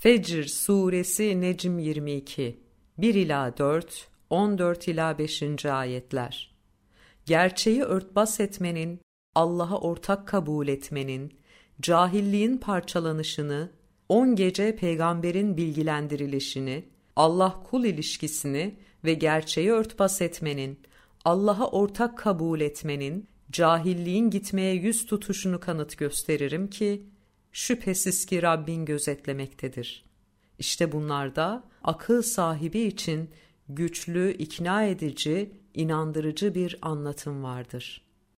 Fecr Suresi Necm 22 1 ila 4 14 ila 5. ayetler. Gerçeği örtbas etmenin, Allah'a ortak kabul etmenin, cahilliğin parçalanışını, on gece peygamberin bilgilendirilişini, Allah kul ilişkisini ve gerçeği örtbas etmenin, Allah'a ortak kabul etmenin, cahilliğin gitmeye yüz tutuşunu kanıt gösteririm ki, şüphesiz ki Rabbin gözetlemektedir. İşte bunlarda akıl sahibi için güçlü, ikna edici, inandırıcı bir anlatım vardır.''